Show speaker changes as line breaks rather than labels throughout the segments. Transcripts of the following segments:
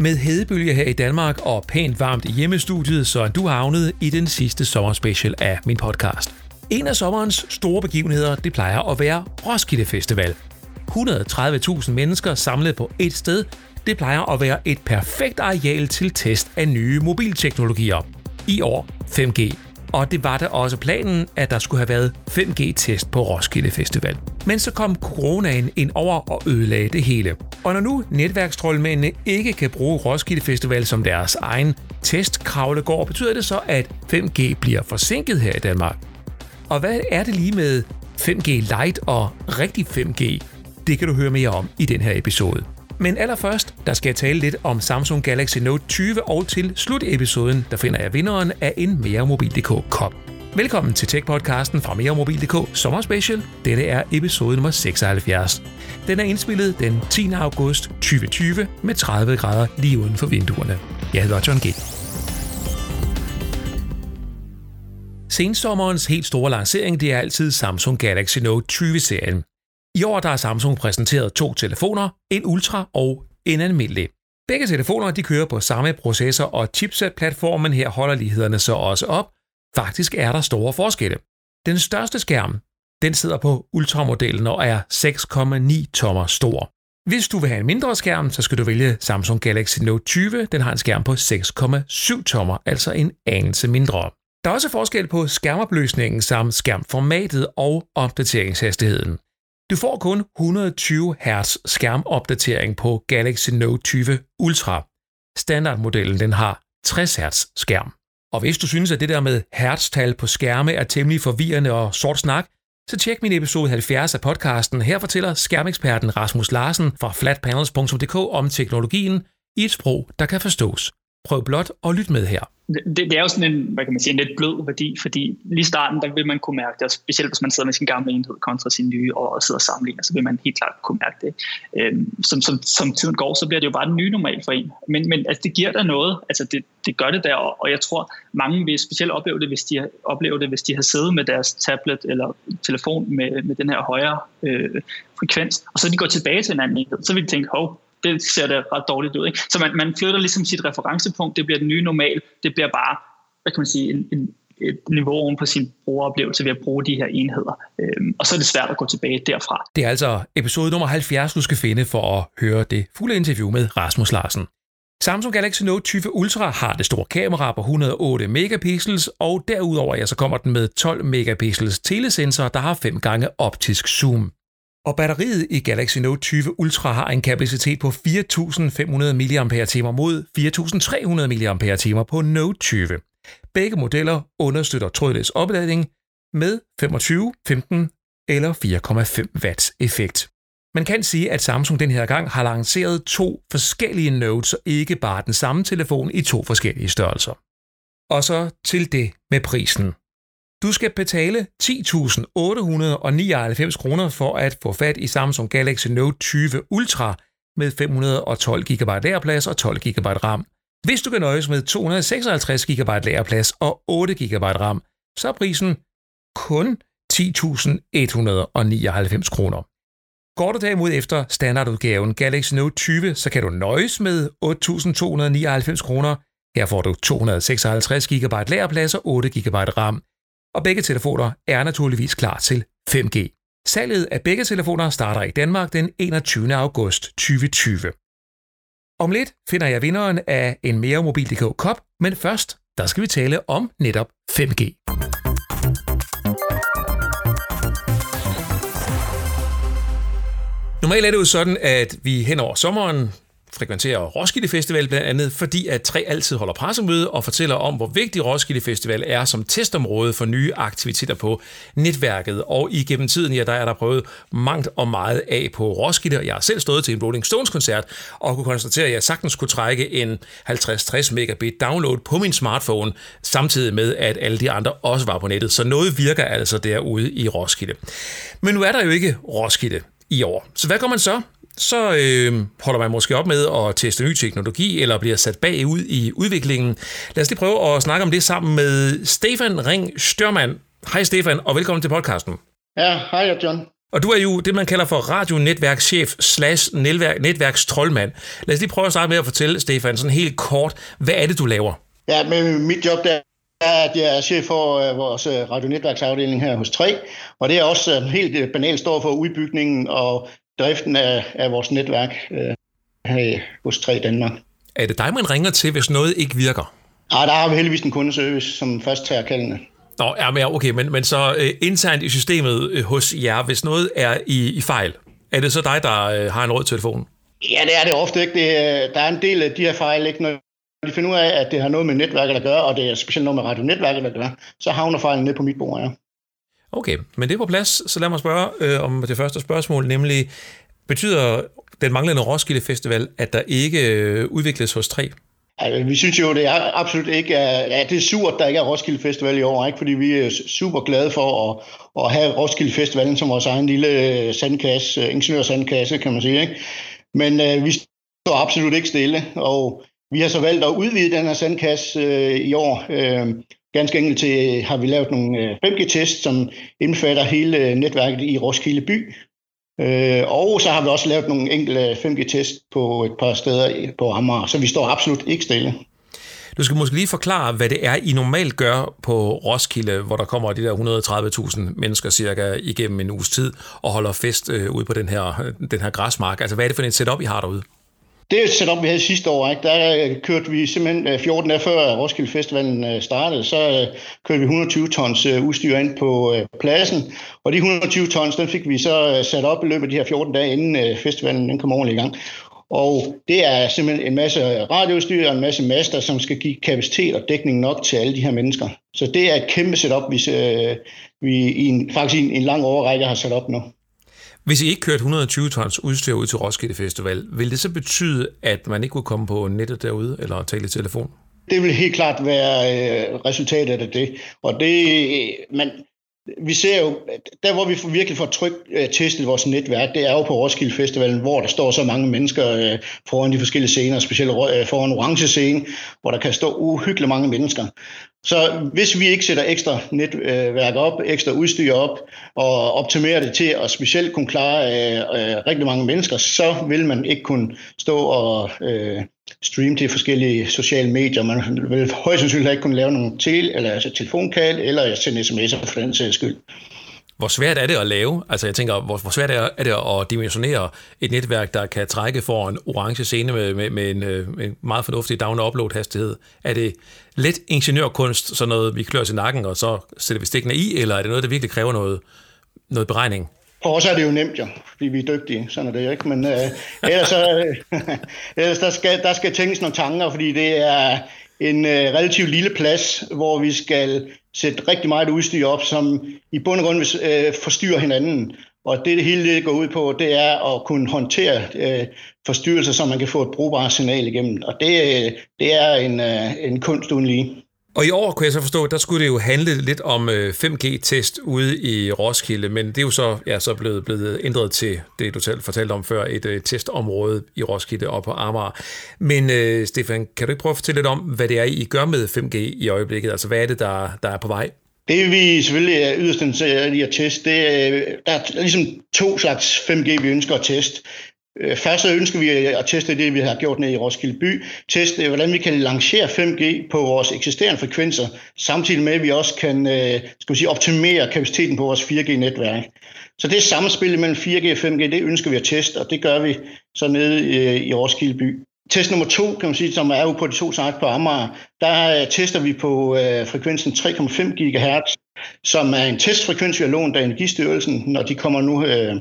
Med hedebølge her i Danmark og pænt varmt i hjemmestudiet, så er du havnet i den sidste sommerspecial af min podcast. En af sommerens store begivenheder, det plejer at være Roskilde Festival. 130.000 mennesker samlet på et sted, det plejer at være et perfekt areal til test af nye mobilteknologier. I år 5G. Og det var da også planen, at der skulle have været 5G-test på Roskilde Festival. Men så kom coronaen ind over og ødelagde det hele. Og når nu netværkstrollmændene ikke kan bruge Roskilde Festival som deres egen testkravlegård, betyder det så, at 5G bliver forsinket her i Danmark. Og hvad er det lige med 5G Lite og rigtig 5G? Det kan du høre mere om i den her episode. Men allerførst, der skal jeg tale lidt om Samsung Galaxy Note 20, og til slutepisoden, der finder jeg vinderen af en meremobil.dk kop. Velkommen til Tech-podcasten fra meremobil.dk Sommer Special. Dette er episode nummer 76. Den er indspillet den 10. august 2020 med 30 grader lige uden for vinduerne. Jeg hedder John G. Sensommerens helt store lancering det er altid Samsung Galaxy Note 20-serien. I år der har Samsung præsenteret to telefoner, en Ultra og en almindelig. Begge telefoner de kører på samme processor og chipset-platformen. Her holder lighederne så også op. Faktisk er der store forskelle. Den største skærm den sidder på Ultra-modellen og er 6,9 tommer stor. Hvis du vil have en mindre skærm, så skal du vælge Samsung Galaxy Note 20. Den har en skærm på 6,7 tommer, altså en anelse mindre. Der er også forskel på skærmopløsningen samt skærmformatet og opdateringshastigheden. Du får kun 120 Hz skærmopdatering på Galaxy Note 20 Ultra. Standardmodellen den har 60 Hz skærm. Og hvis du synes, at det der med hertztal på skærme er temmelig forvirrende og sort snak, så tjek min episode 70 af podcasten. Her fortæller skærmeksperten Rasmus Larsen fra flatpanels.dk om teknologien i et sprog, der kan forstås. Prøv blot at lytte med her
det, det er jo sådan en, hvad kan man sige, en lidt blød værdi, fordi lige i starten, der vil man kunne mærke det, specielt hvis man sidder med sin gamle enhed kontra sin nye, og sidder og sammenligner, så vil man helt klart kunne mærke det. Øhm, som, som, som tiden går, så bliver det jo bare den nye normal for en. Men, men altså, det giver der noget, altså det, det gør det der, og jeg tror, mange vil specielt opleve det, hvis de, opleve det, hvis de har siddet med deres tablet eller telefon med, med den her højere øh, frekvens, og så de går tilbage til en anden enhed, så vil de tænke, hov, det ser det ret dårligt ud. Ikke? Så man, man flytter ligesom sit referencepunkt, det bliver den nye normal, det bliver bare, hvad kan man sige, en, en, et niveau oven på sin brugeroplevelse ved at bruge de her enheder. Øhm, og så er det svært at gå tilbage derfra.
Det er altså episode nummer 70, du skal finde for at høre det fulde interview med Rasmus Larsen. Samsung Galaxy Note 20 Ultra har det store kamera på 108 megapixels, og derudover ja, så kommer den med 12 megapixels telesensor, der har 5 gange optisk zoom. Og batteriet i Galaxy Note 20 Ultra har en kapacitet på 4.500 mAh mod 4.300 mAh på Note 20. Begge modeller understøtter trådløs opladning med 25, 15 eller 4,5 watts effekt. Man kan sige, at Samsung den her gang har lanceret to forskellige Notes, og ikke bare den samme telefon i to forskellige størrelser. Og så til det med prisen. Du skal betale 10.899 kroner for at få fat i Samsung Galaxy Note 20 Ultra med 512 GB lagerplads og 12 GB RAM. Hvis du kan nøjes med 256 GB lagerplads og 8 GB RAM, så er prisen kun 10.199 kroner. Går du derimod efter standardudgaven Galaxy Note 20, så kan du nøjes med 8.299 kroner. Her får du 256 GB lagerplads og 8 GB RAM og begge telefoner er naturligvis klar til 5G. Salget af begge telefoner starter i Danmark den 21. august 2020. Om lidt finder jeg vinderen af en mere mobil.dk kop, men først der skal vi tale om netop 5G. Normalt er det jo sådan, at vi hen over sommeren frekventerer Roskilde Festival blandt andet, fordi at tre altid holder pressemøde og fortæller om, hvor vigtig Roskilde Festival er som testområde for nye aktiviteter på netværket. Og igennem tiden, ja, der er der prøvet mangt og meget af på Roskilde, jeg har selv stået til en Rolling Stones-koncert og kunne konstatere, at jeg sagtens kunne trække en 50-60 megabit download på min smartphone, samtidig med, at alle de andre også var på nettet. Så noget virker altså derude i Roskilde. Men nu er der jo ikke Roskilde i år. Så hvad gør man så? Så øh, holder man måske op med at teste ny teknologi, eller bliver sat bagud i udviklingen. Lad os lige prøve at snakke om det sammen med Stefan Ring Størmand. Hej Stefan, og velkommen til podcasten.
Ja, hej John.
Og du er jo det, man kalder for radionetværkschef slash netværkstrollmand. Lad os lige prøve at starte med at fortælle, Stefan, sådan helt kort, hvad er det, du laver?
Ja, men mit job der er, at jeg er chef for uh, vores øh, radionetværksafdeling her hos 3, og det er også uh, helt uh, banalt står for udbygningen og driften af, af vores netværk uh, her hos 3 Danmark.
Er det dig, man ringer til, hvis noget ikke virker?
Ja, der har vi heldigvis en kundeservice, som først tager kaldene.
Nå, ja, men okay, men, men så uh, internt i systemet uh, hos jer, hvis noget er i, i fejl, er det så dig, der uh, har en rød telefon?
Ja, det er det ofte ikke. Det, der er en del af de her fejl, ikke? Når de finder ud af, at det har noget med netværket at gøre, og det er specielt noget med radionetværket at gøre, så havner fejlen ned på mit bord, ja.
Okay, men det er på plads, så lad mig spørge øh, om det første spørgsmål, nemlig, betyder den manglende Roskilde Festival, at der ikke øh, udvikles hos tre?
Altså, vi synes jo, det er absolut ikke, øh, ja, det er surt, der ikke er Roskilde Festival i år, ikke? fordi vi er super glade for at, at have Roskilde Festivalen som vores egen lille øh, sandkasse, øh, ingeniørsandkasse, kan man sige. Ikke? Men øh, vi står absolut ikke stille, og vi har så valgt at udvide den her sandkasse øh, i år. Øh, ganske enkelt til har vi lavet nogle øh, 5G-tests, som indbefatter hele øh, netværket i Roskilde by. Øh, og så har vi også lavet nogle enkelte 5G-test på et par steder på Amager, så vi står absolut ikke stille.
Du skal måske lige forklare, hvad det er, I normalt gør på Roskilde, hvor der kommer de der 130.000 mennesker cirka igennem en uges tid og holder fest ude på den her, den her græsmark. Altså, hvad er det for en setup, I har derude?
Det er et setup, vi havde sidste år. Ikke? Der øh, kørte vi simpelthen øh, 14 dage før øh, Roskilde Festivalen startede, så kørte vi 120 tons udstyr ind på pladsen. Og de 120 tons, den fik vi så sat op i løbet af de her 14 dage, inden festivalen den kom ordentligt i gang. Og det er simpelthen en masse radioudstyr og en masse master, som skal give kapacitet og dækning nok til alle de her mennesker. Så det er et kæmpe setup, vi, vi i en, faktisk i en, en lang overrække har sat op nu.
Hvis I ikke kørte 120 tons udstyr ud til Roskilde Festival, vil det så betyde, at man ikke kunne komme på nettet derude eller tale i telefon?
Det vil helt klart være øh, resultatet af det. Og det, man, vi ser jo, der hvor vi virkelig får tryk øh, testet vores netværk, det er jo på Roskilde Festivalen, hvor der står så mange mennesker øh, foran de forskellige scener, specielt øh, foran orange scene, hvor der kan stå uhyggeligt mange mennesker. Så hvis vi ikke sætter ekstra netværk op, ekstra udstyr op, og optimerer det til at specielt kunne klare øh, øh, rigtig mange mennesker, så vil man ikke kunne stå og øh, streame til forskellige sociale medier. Man vil højst sandsynligt ikke kunne lave nogle tel- eller altså telefonkald, eller sende sms'er for den sags skyld.
Hvor svært er det at lave? Altså jeg tænker, hvor, hvor svært er det at dimensionere et netværk, der kan trække for en orange scene med, med, med en, øh, en meget fornuftig down-upload hastighed? Er det let ingeniørkunst, sådan noget vi klør til nakken, og så sætter vi stikkene i, eller er det noget, der virkelig kræver noget, noget beregning?
For os er det jo nemt jo, fordi vi er dygtige, sådan er det ikke, men øh, ellers, så, ellers der, skal, der skal tænkes nogle tanker, fordi det er en øh, relativt lille plads, hvor vi skal sætte rigtig meget udstyr op, som i bund og grund øh, forstyrrer hinanden. Og det, det hele det går ud på, det er at kunne håndtere øh, forstyrrelser, så man kan få et brugbart signal igennem. Og det, øh, det er en, øh, en kunst uden lige.
Og i år kunne jeg så forstå, der skulle det jo handle lidt om øh, 5G-test ude i Roskilde, men det er jo så, ja, så blevet, blevet ændret til det, du selv fortalte om før, et øh, testområde i Roskilde og på Amager. Men øh, Stefan, kan du ikke prøve at fortælle lidt om, hvad det er, I gør med 5G i øjeblikket? Altså, hvad er det, der, der er på vej?
Det vi selvfølgelig er yderst interesseret i at teste, det er, øh, der er ligesom to slags 5G, vi ønsker at teste. Øh, først så ønsker vi at teste det, vi har gjort nede i Roskilde by. Teste, øh, hvordan vi kan lancere 5G på vores eksisterende frekvenser, samtidig med, at vi også kan øh, skal vi sige, optimere kapaciteten på vores 4G-netværk. Så det samspil mellem 4G og 5G, det ønsker vi at teste, og det gør vi så nede i, Roskilde by. Test nummer to, kan man sige, som er jo på de to sagt på Amager, der tester vi på øh, frekvensen 3,5 GHz, som er en testfrekvens, vi har lånt af Energistyrelsen, når de kommer nu øh,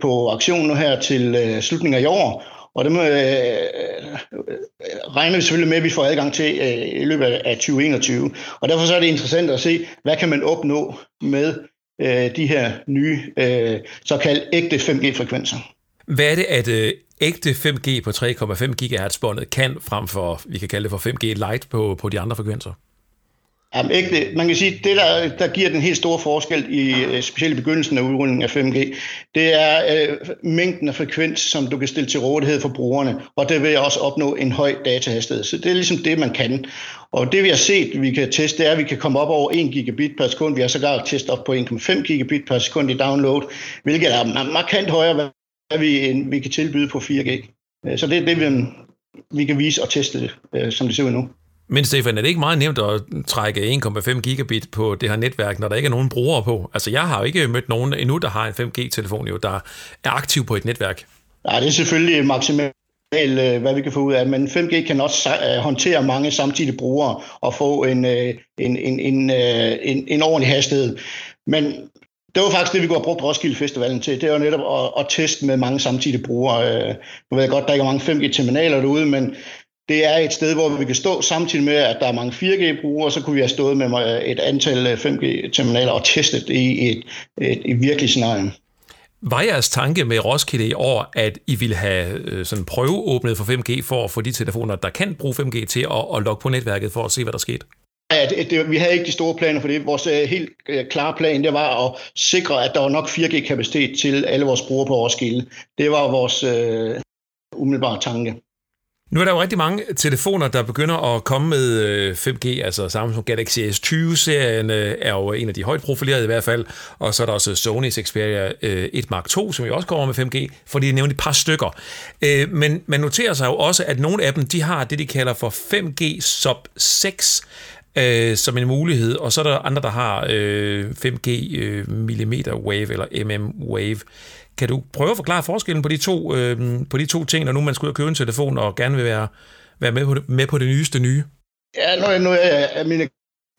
på aktion nu her til øh, slutningen af i år. Og dem øh, øh, regner vi selvfølgelig med, at vi får adgang til øh, i løbet af 2021. Og derfor så er det interessant at se, hvad kan man opnå med øh, de her nye øh, såkaldte ægte 5G-frekvenser.
Hvad er det, at øh, ægte 5G på 3,5 GHz-båndet kan frem for, vi kan kalde det for 5G Lite på, på de andre frekvenser?
Jamen, ægte, man kan sige, det der, der giver den helt store forskel, i, øh, specielt i begyndelsen af udrulningen af 5G, det er øh, mængden af frekvens, som du kan stille til rådighed for brugerne, og det vil også opnå en høj datahastighed. Så det er ligesom det, man kan. Og det vi har set, vi kan teste, det er, at vi kan komme op over 1 gigabit per sekund. Vi har sågar testet op på 1,5 gigabit per sekund i download, hvilket er markant højere, hvad vi, vi kan tilbyde på 4G. Så det er det, vi, vi kan vise og teste øh, som det ser ud nu.
Men Stefan, er det ikke meget nemt at trække 1,5 gigabit på det her netværk, når der ikke er nogen brugere på? Altså, jeg har jo ikke mødt nogen endnu, der har en 5G-telefon, jo, der er aktiv på et netværk.
Ja, det er selvfølgelig maksimalt øh, hvad vi kan få ud af men 5G kan også øh, håndtere mange samtidige brugere og få en, øh, en, en, en, en, en ordentlig hastighed. Men det var faktisk det, vi kunne have brugt Roskilde Festivalen til. Det var netop at, at teste med mange samtidige brugere. Nu ved jeg godt, der ikke er mange 5G-terminaler derude, men det er et sted, hvor vi kan stå samtidig med, at der er mange 4G-brugere, så kunne vi have stået med et antal 5G-terminaler og testet det i et, et, et virkeligt scenarie.
Var jeres tanke med Roskilde i år, at I ville have øh, sådan prøveåbnet for 5G for at få de telefoner, der kan bruge 5G til at, at logge på netværket for at se, hvad der skete?
Ja, det, det, vi havde ikke de store planer for det. Vores uh, helt uh, klare plan, det var at sikre, at der var nok 4G-kapacitet til alle vores brugere på Roskilde. Det var vores uh, umiddelbare tanke.
Nu er der jo rigtig mange telefoner, der begynder at komme med øh, 5G, altså Samsung Galaxy S20-serien øh, er jo en af de højt profilerede i hvert fald, og så er der også Sony's Xperia øh, 1 Mark II, som jo også kommer med 5G, for de er nævnt et par stykker. Men man noterer sig jo også, at nogle af dem, de har det, de kalder for 5G Sub 6, Øh, som en mulighed, og så er der andre, der har øh, 5G øh, millimeter wave eller mm wave. Kan du prøve at forklare forskellen på de to, øh, på de to ting, når nu man skal ud og købe en telefon og gerne vil være, være med, på det, med på det nyeste nye?
Ja, nu, nu er min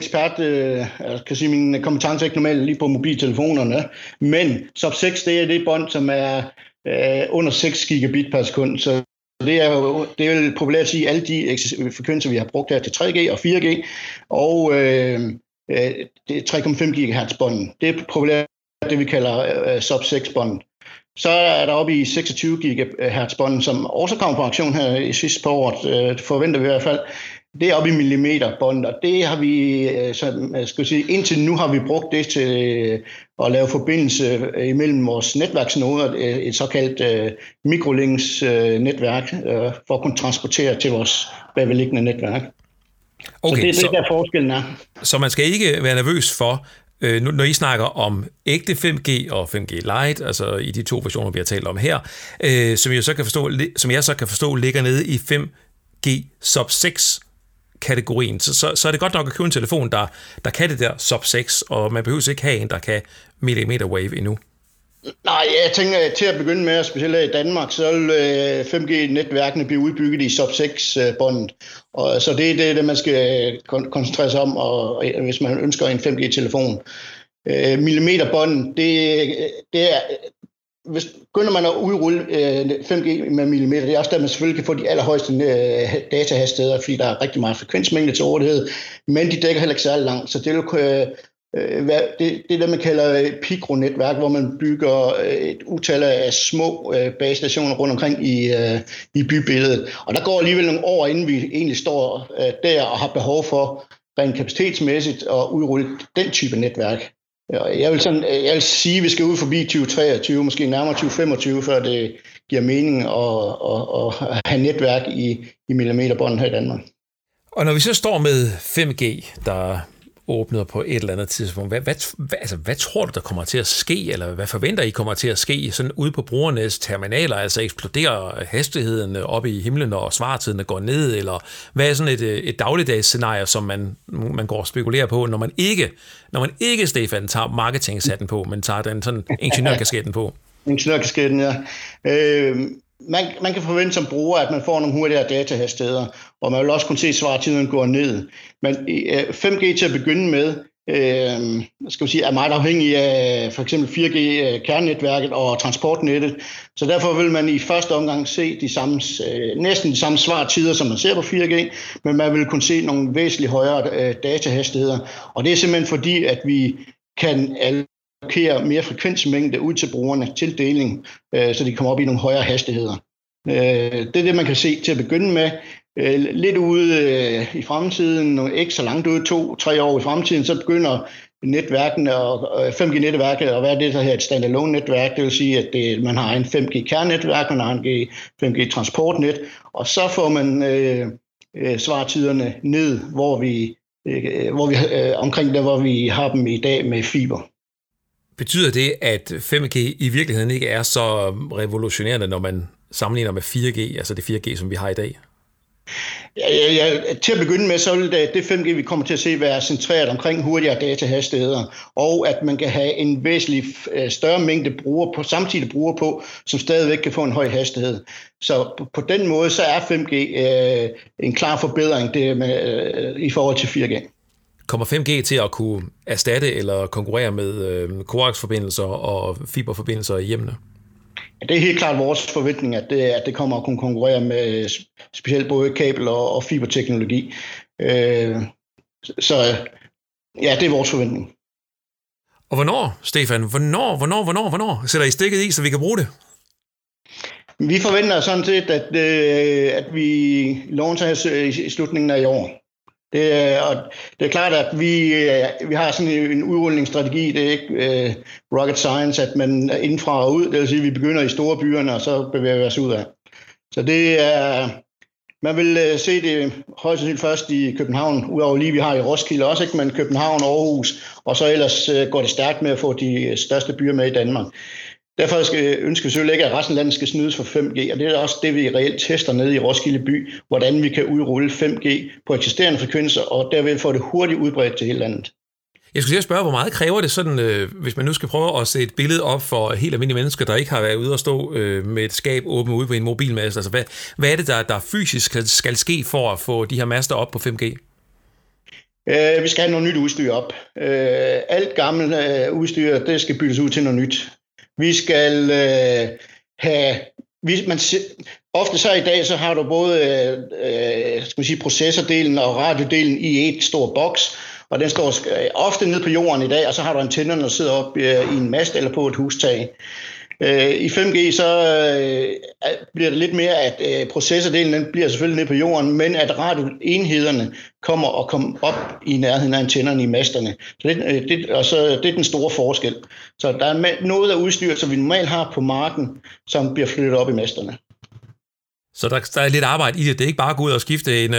ekspert, øh, kan sige, min kompetence er ikke normalt lige på mobiltelefonerne, men sub 6, det er det bånd, som er øh, under 6 gigabit per sekund, så det er jo det er jo populært at sige, alle de frekvenser, vi har brugt her til 3G og 4G, og øh, øh det 3,5 GHz bånden. Det er populært det, vi kalder øh, sub 6 bånd. Så er der oppe i 26 GHz bånd, som også kommer på aktion her i sidste par år, øh, forventer vi i hvert fald. Det er oppe i millimeter bånd, og det har vi, øh, så, øh, skal sige, indtil nu har vi brugt det til at lave forbindelse imellem vores netværksnoder, et såkaldt mikrolinks netværk, uh, for at kunne transportere til vores bagvedliggende netværk. Okay, så det er det, så, der forskellen er.
Så man skal ikke være nervøs for, Øh, når I snakker om ægte 5G og 5G Lite, altså i de to versioner, vi har talt om her, øh, som, jeg så kan forstå, som jeg så kan forstå ligger nede i 5G sub 6 kategorien, så, så, så er det godt nok at købe en telefon, der, der kan det der sub 6, og man behøver ikke have en, der kan millimeter wave endnu.
Nej, jeg tænker at til at begynde med, specielt i Danmark, så vil øh, 5G-netværkene blive udbygget i sub-6-båndet. Øh, og, så det er det, det, man skal øh, koncentrere sig om, og, hvis man ønsker en 5G-telefon. Øh, millimeterbånd, det, det er, hvis begynder man at udrulle øh, 5G med millimeter, det er også der, man selvfølgelig kan få de allerhøjeste øh, datahastigheder, fordi der er rigtig meget frekvensmængde til rådighed, men de dækker heller ikke særlig langt, så det vil Øh, det, det er det, man kalder pikronetværk, hvor man bygger øh, et utal af små øh, basestationer rundt omkring i, i bybilledet. Og der går alligevel nogle år, inden vi egentlig står der og har behov for rent kapacitetsmæssigt at udrulle den type netværk. Jeg vil, sådan, øh, jeg vil sige, at vi skal ud forbi 2023, måske nærmere 2025, før det giver mening at, at, at have netværk i, i millimeterbånden her i Danmark.
Og når vi så står med 5G, der åbner på et eller andet tidspunkt. Hvad, hvad, hvad, altså, hvad tror du, der kommer til at ske, eller hvad forventer I kommer til at ske sådan ude på brugernes terminaler? Altså eksploderer hastigheden op i himlen, og svartiden går ned, eller hvad er sådan et, øh, et dagligdags scenarie, som man, man går og spekulerer på, når man ikke, når man ikke Stefan, tager marketing på, men tager den sådan ingeniørkasketten på?
Ingeniørkasketten, ja. Øh, man, man kan forvente som bruger, at man får nogle hurtigere datahastigheder, og man vil også kunne se, at svartiden går ned. Men øh, 5G til at begynde med, øh, skal vi sige, er meget afhængig af for eksempel 4G-kernenetværket øh, og transportnettet. Så derfor vil man i første omgang se de samme, øh, næsten de samme svartider, som man ser på 4G, men man vil kunne se nogle væsentligt højere øh, datahastigheder. Og det er simpelthen fordi, at vi kan allokere mere frekvensmængde ud til brugerne til deling, øh, så de kommer op i nogle højere hastigheder. Øh, det er det, man kan se til at begynde med. Øh, lidt ude øh, i fremtiden, ikke så langt ude, to-tre år i fremtiden, så begynder netværkene og 5G-netværket at være det, der her et standalone-netværk. Det vil sige, at det, man har en 5G-kernetværk, man har en 5G-transportnet, og så får man øh, svartiderne ned, hvor vi, øh, hvor vi øh, omkring der, hvor vi har dem i dag med fiber.
Betyder det, at 5G i virkeligheden ikke er så revolutionerende, når man sammenligner med 4G, altså det 4G, som vi har i dag?
Ja, ja, ja. til at begynde med, så vil det, det 5G, vi kommer til at se, være centreret omkring hurtigere datahastigheder, og at man kan have en væsentlig øh, større mængde brugere på, samtidig brugere på, som stadigvæk kan få en høj hastighed. Så på, på den måde, så er 5G øh, en klar forbedring det med, øh, i forhold til 4G.
Kommer 5G til at kunne erstatte eller konkurrere med øh, coax-forbindelser og fiberforbindelser i hjemmene?
Det er helt klart vores forventning, at det, at det kommer at kunne konkurrere med specielt både kabel- og, og fiberteknologi. Øh, så ja, det er vores forventning.
Og hvornår, Stefan, hvornår, hvornår, hvornår, hvornår sætter I stikket i, så vi kan bruge det?
Vi forventer sådan set, at, øh, at vi launcher i slutningen af i år. Det, øh, og det er klart, at vi, øh, vi har sådan en udrulningsstrategi. Det er ikke uh, rocket science, at man er indfra og ud. Det vil sige, at vi begynder i store byerne, og så bevæger vi os ud af. Så det er... Man vil se det højst sandsynligt først i København, udover lige vi har i Roskilde også, ikke? men København, Aarhus, og så ellers går det stærkt med at få de største byer med i Danmark. Derfor skal, ønsker vi selvfølgelig ikke, at resten af landet skal snydes for 5G, og det er også det, vi reelt tester nede i Roskilde by, hvordan vi kan udrulle 5G på eksisterende frekvenser, og derved få det hurtigt udbredt til hele landet.
Jeg skulle lige spørge, hvor meget kræver det sådan, øh, hvis man nu skal prøve at se et billede op for helt almindelige mennesker, der ikke har været ude og stå øh, med et skab åbent ude på en mobilmast? Altså, hvad, hvad er det, der, der fysisk skal, ske for at få de her master op på 5G?
Øh, vi skal have noget nyt udstyr op. Øh, alt gammelt øh, udstyr, det skal byttes ud til noget nyt. Vi skal øh, have vi, man, ofte så i dag, så har du både øh, øh skal man sige, processordelen og radiodelen i et stor boks, og den står øh, ofte nede på jorden i dag, og så har du antennerne, der sidder op øh, i en mast eller på et hustag. Øh, I 5G så øh, bliver det lidt mere, at øh, processordelen den bliver selvfølgelig nede på jorden, men at radioenhederne kommer og kommer op i nærheden af antennerne i masterne. Så det, det, og så, det er den store forskel. Så der er noget af udstyr, som vi normalt har på marken, som bliver flyttet op i masterne.
Så der, der er lidt arbejde i det. Det er ikke bare at gå ud og skifte en,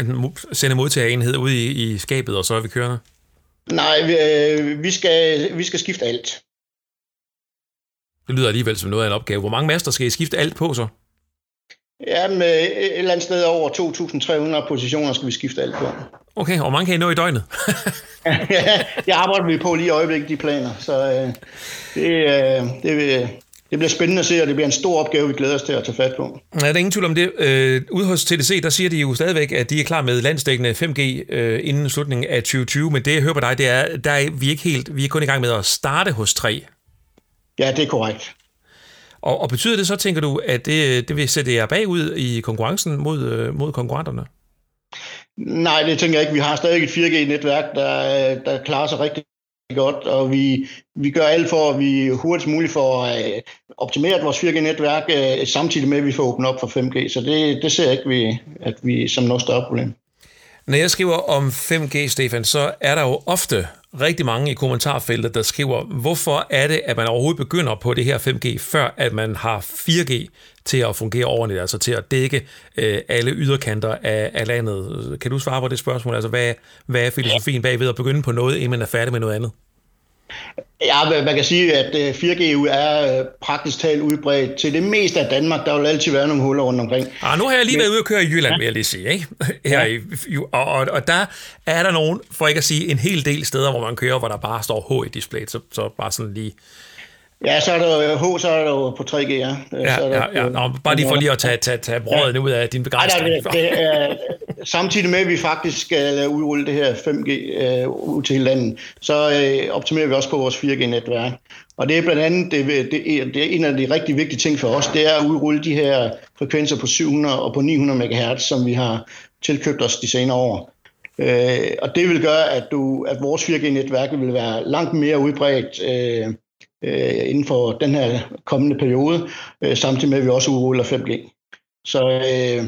en sende modtagerenhed ud i, i skabet, og så er vi kørende?
Nej, vi, vi, skal, vi skal skifte alt.
Det lyder alligevel som noget af en opgave. Hvor mange master skal I skifte alt på så?
Jamen, et eller andet sted over 2.300 positioner skal vi skifte alt på.
Okay, og hvor mange kan I nå i døgnet?
jeg arbejder vi på lige i øjeblikket, de planer. Så øh, det, øh, det, det bliver spændende at se, og det bliver en stor opgave, vi glæder os til at tage fat på.
Ja, der er ingen tvivl om det. Øh, ude hos TDC, der siger de jo stadigvæk, at de er klar med landsdækkende 5G øh, inden slutningen af 2020, men det jeg hører på dig, det er, der er vi ikke helt, vi er kun i gang med at starte hos 3.
Ja, det er korrekt.
Og, og betyder det så, tænker du, at det, det vil sætte jer bagud i konkurrencen mod, øh, mod konkurrenterne?
Nej, det tænker jeg ikke. Vi har stadig et 4G-netværk, der, der klarer sig rigtig godt, og vi, vi gør alt for, at vi hurtigst muligt får øh, optimeret vores 4G-netværk, øh, samtidig med, at vi får åbnet op for 5G. Så det, det ser jeg ikke, at vi som noget større problem.
Når jeg skriver om 5G, Stefan, så er der jo ofte rigtig mange i kommentarfeltet, der skriver, hvorfor er det, at man overhovedet begynder på det her 5G, før at man har 4G til at fungere ordentligt, altså til at dække øh, alle yderkanter af, af landet. Kan du svare på det spørgsmål? Altså, hvad, hvad er filosofien bagved at begynde på noget, inden man er færdig med noget andet?
Ja, man kan sige, at 4G øh, er øh, praktisk talt udbredt til det meste af Danmark. Der vil altid være nogle huller rundt omkring.
Ah, nu har jeg lige været ude og køre i Jylland, vil jeg lige sige. Ikke? Her ja. i, og, og, og der er der nogen, for ikke at sige en hel del steder, hvor man kører, hvor der bare står H i displayet, så, så bare sådan lige
Ja, så er der H, så er der jo på 3G, ja.
Ja,
så
er der, ja, ja. Nå, bare lige for lige at tage, tage, tage brødet ja. ud af din begejstring. Ej, det,
det er, samtidig med, at vi faktisk skal udrulle det her 5G øh, ud til landet, så øh, optimerer vi også på vores 4G-netværk. Og det er blandt andet, det, det, er, det er en af de rigtig vigtige ting for os, det er at udrulle de her frekvenser på 700 og på 900 MHz, som vi har tilkøbt os de senere år. Øh, og det vil gøre, at, du, at vores 4G-netværk vil være langt mere udbredt øh, øh, inden for den her kommende periode, øh, samtidig med, at vi også udruller 5G. Så øh,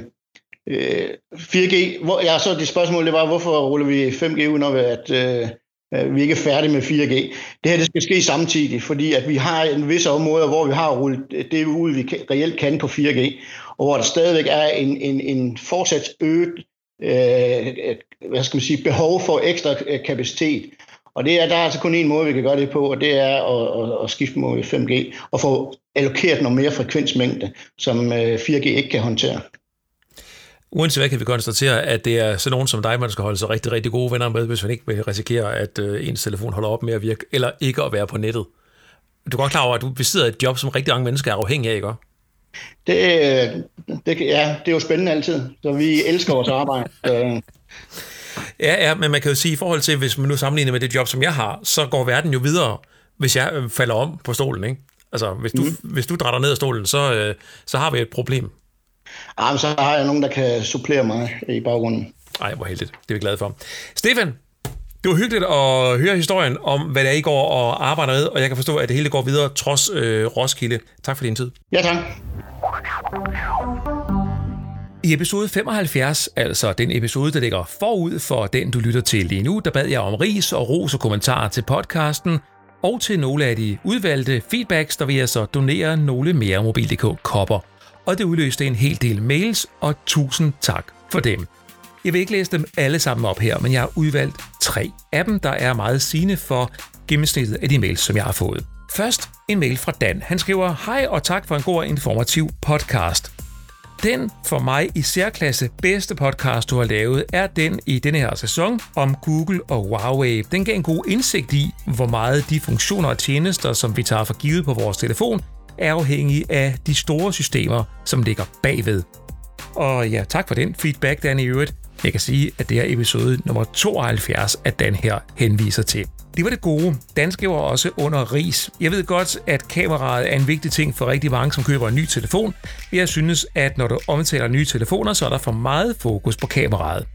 øh, 4G, hvor, ja, så det spørgsmål det var, hvorfor ruller vi 5G ud, når vi, at, øh, øh, vi ikke er færdige med 4G. Det her det skal ske samtidig, fordi at vi har en vis områder, hvor vi har rullet det ud, vi reelt kan på 4G, og hvor der stadigvæk er en, en, en fortsat øget øh, hvad skal man sige, behov for ekstra øh, kapacitet. Og det er, der er altså kun en måde, vi kan gøre det på, og det er at, at, at skifte mod 5G og få allokeret noget mere frekvensmængde, som 4G øh, ikke kan håndtere.
Uanset hvad kan vi konstatere, at det er sådan nogen som dig, man skal holde sig rigtig, rigtig gode venner med, hvis man ikke vil risikere, at øh, ens telefon holder op med at virke, eller ikke at være på nettet. Du er godt klar over, at du besidder et job, som rigtig mange mennesker er afhængige af, ikke?
Det, det, ja, det er jo spændende altid, så vi elsker vores arbejde.
Ja, ja, men man kan jo sige, i forhold til, hvis man nu sammenligner med det job, som jeg har, så går verden jo videre, hvis jeg øh, falder om på stolen, ikke? Altså, hvis du, mm. hvis du drætter ned af stolen, så, øh, så har vi et problem.
Jamen, så har jeg nogen, der kan supplere mig i baggrunden.
Nej, hvor heldigt. Det er vi glade for. Stefan, det var hyggeligt at høre historien om, hvad der I går og arbejder med, og jeg kan forstå, at det hele går videre trods øh, Roskilde. Tak for din tid.
Ja, tak.
I episode 75, altså den episode, der ligger forud for den, du lytter til lige nu, der bad jeg om ris og ros og kommentarer til podcasten, og til nogle af de udvalgte feedbacks, der vil jeg så donere nogle mere Mobil.dk kopper. Og det udløste en hel del mails, og tusind tak for dem. Jeg vil ikke læse dem alle sammen op her, men jeg har udvalgt tre af dem, der er meget sigende for gennemsnittet af de mails, som jeg har fået. Først en mail fra Dan. Han skriver, Hej og tak for en god og informativ podcast. Den for mig i særklasse bedste podcast, du har lavet, er den i denne her sæson om Google og Huawei. Den gav en god indsigt i, hvor meget de funktioner og tjenester, som vi tager for givet på vores telefon, er afhængige af de store systemer, som ligger bagved. Og ja, tak for den feedback, Dan i øvrigt. Jeg kan sige, at det er episode nummer 72, at den her henviser til. Det var det gode. Danske var også under ris. Jeg ved godt, at kameraet er en vigtig ting for rigtig mange, som køber en ny telefon. Jeg synes, at når du omtaler nye telefoner, så er der for meget fokus på kameraet.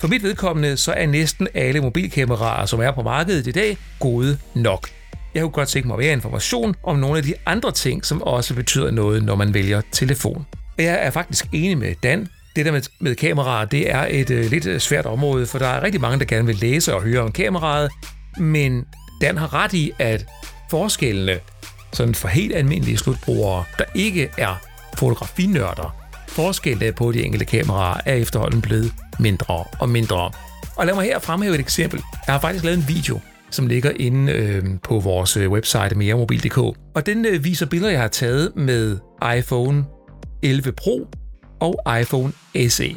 For mit vedkommende, så er næsten alle mobilkameraer, som er på markedet i dag, gode nok. Jeg kunne godt tænke mig mere information om nogle af de andre ting, som også betyder noget, når man vælger telefon. Jeg er faktisk enig med Dan. Det der med, med kameraer, det er et øh, lidt svært område, for der er rigtig mange, der gerne vil læse og høre om kameraet, men Dan har ret i, at forskellene sådan for helt almindelige slutbrugere, der ikke er fotografinørder, forskellene på de enkelte kameraer er efterhånden blevet mindre og mindre. Og lad mig her fremhæve et eksempel. Jeg har faktisk lavet en video, som ligger inde øh, på vores øh, website meremobil.dk. Og den øh, viser billeder, jeg har taget med iPhone 11 Pro og iPhone SE.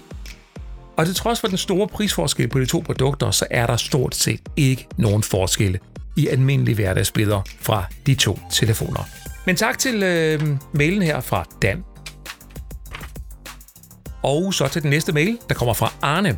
Og til trods for den store prisforskel på de to produkter, så er der stort set ikke nogen forskelle i almindelige hverdagsbilleder fra de to telefoner. Men tak til øh, mailen her fra Dan. Og så til den næste mail, der kommer fra Arne.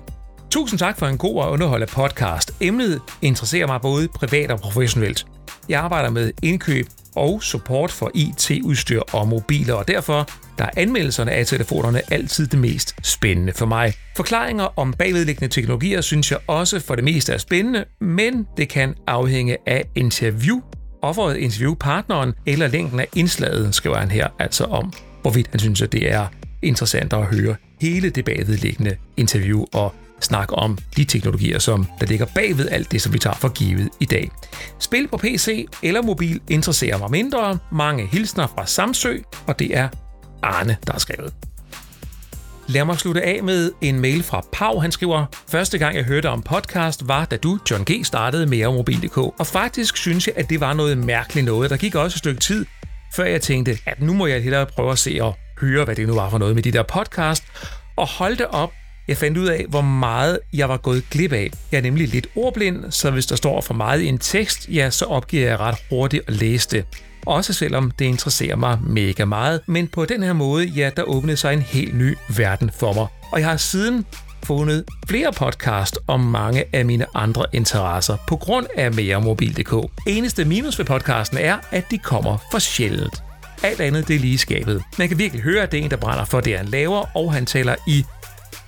Tusind tak for en god og underholdende podcast. Emnet interesserer mig både privat og professionelt. Jeg arbejder med indkøb og support for IT-udstyr og mobiler, og derfor der er anmeldelserne af telefonerne altid det mest spændende for mig. Forklaringer om bagvedliggende teknologier synes jeg også for det meste er spændende, men det kan afhænge af interview, offeret interviewpartneren eller længden af indslaget, skriver han her altså om, hvorvidt han synes, at det er interessant at høre hele det bagvedliggende interview og snak om de teknologier, som der ligger bagved alt det, som vi tager for givet i dag. Spil på PC eller mobil interesserer mig mindre. Mange hilsner fra Samsø, og det er Arne, der har skrevet. Lad mig slutte af med en mail fra Pau. Han skriver, Første gang jeg hørte om podcast var, da du, John G., startede med Mobil.dk. Og faktisk synes jeg, at det var noget mærkeligt noget. Der gik også et stykke tid, før jeg tænkte, at nu må jeg hellere prøve at se og høre, hvad det nu var for noget med de der podcast. Og holdte op, jeg fandt ud af, hvor meget jeg var gået glip af. Jeg er nemlig lidt ordblind, så hvis der står for meget i en tekst, ja, så opgiver jeg ret hurtigt at læse det. Også selvom det interesserer mig mega meget. Men på den her måde, ja, der åbnede sig en helt ny verden for mig. Og jeg har siden fundet flere podcast om mange af mine andre interesser på grund af meremobil.dk. Eneste minus ved podcasten er, at de kommer for sjældent. Alt andet det er lige skabet. Man kan virkelig høre, at det er en, der brænder for det, han laver, og han taler i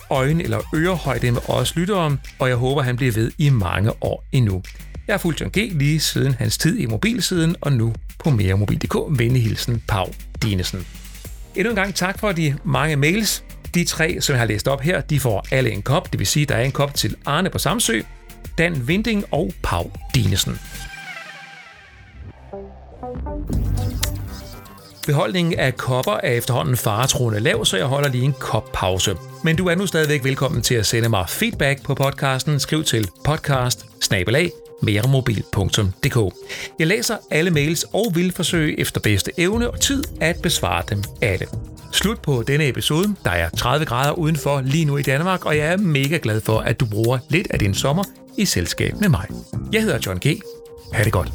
øjne- eller ørehøjde med os lyttere, og jeg håber, han bliver ved i mange år endnu. Jeg har fulgt John G. lige siden hans tid i mobilsiden, og nu på meremobil.dk. Vendehilsen, Pau Dinesen. Endnu en gang tak for de mange mails. De tre, som jeg har læst op her, de får alle en kop. Det vil sige, der er en kop til Arne på Samsø, Dan Vinding og Pau Dinesen. Beholdningen af kopper er efterhånden faretruende lav, så jeg holder lige en kop pause. Men du er nu stadigvæk velkommen til at sende mig feedback på podcasten. Skriv til podcast meremobil.dk. Jeg læser alle mails og vil forsøge efter bedste evne og tid at besvare dem alle. Slut på denne episode. Der er 30 grader udenfor lige nu i Danmark, og jeg er mega glad for, at du bruger lidt af din sommer i selskab med mig. Jeg hedder John G. Ha' det godt.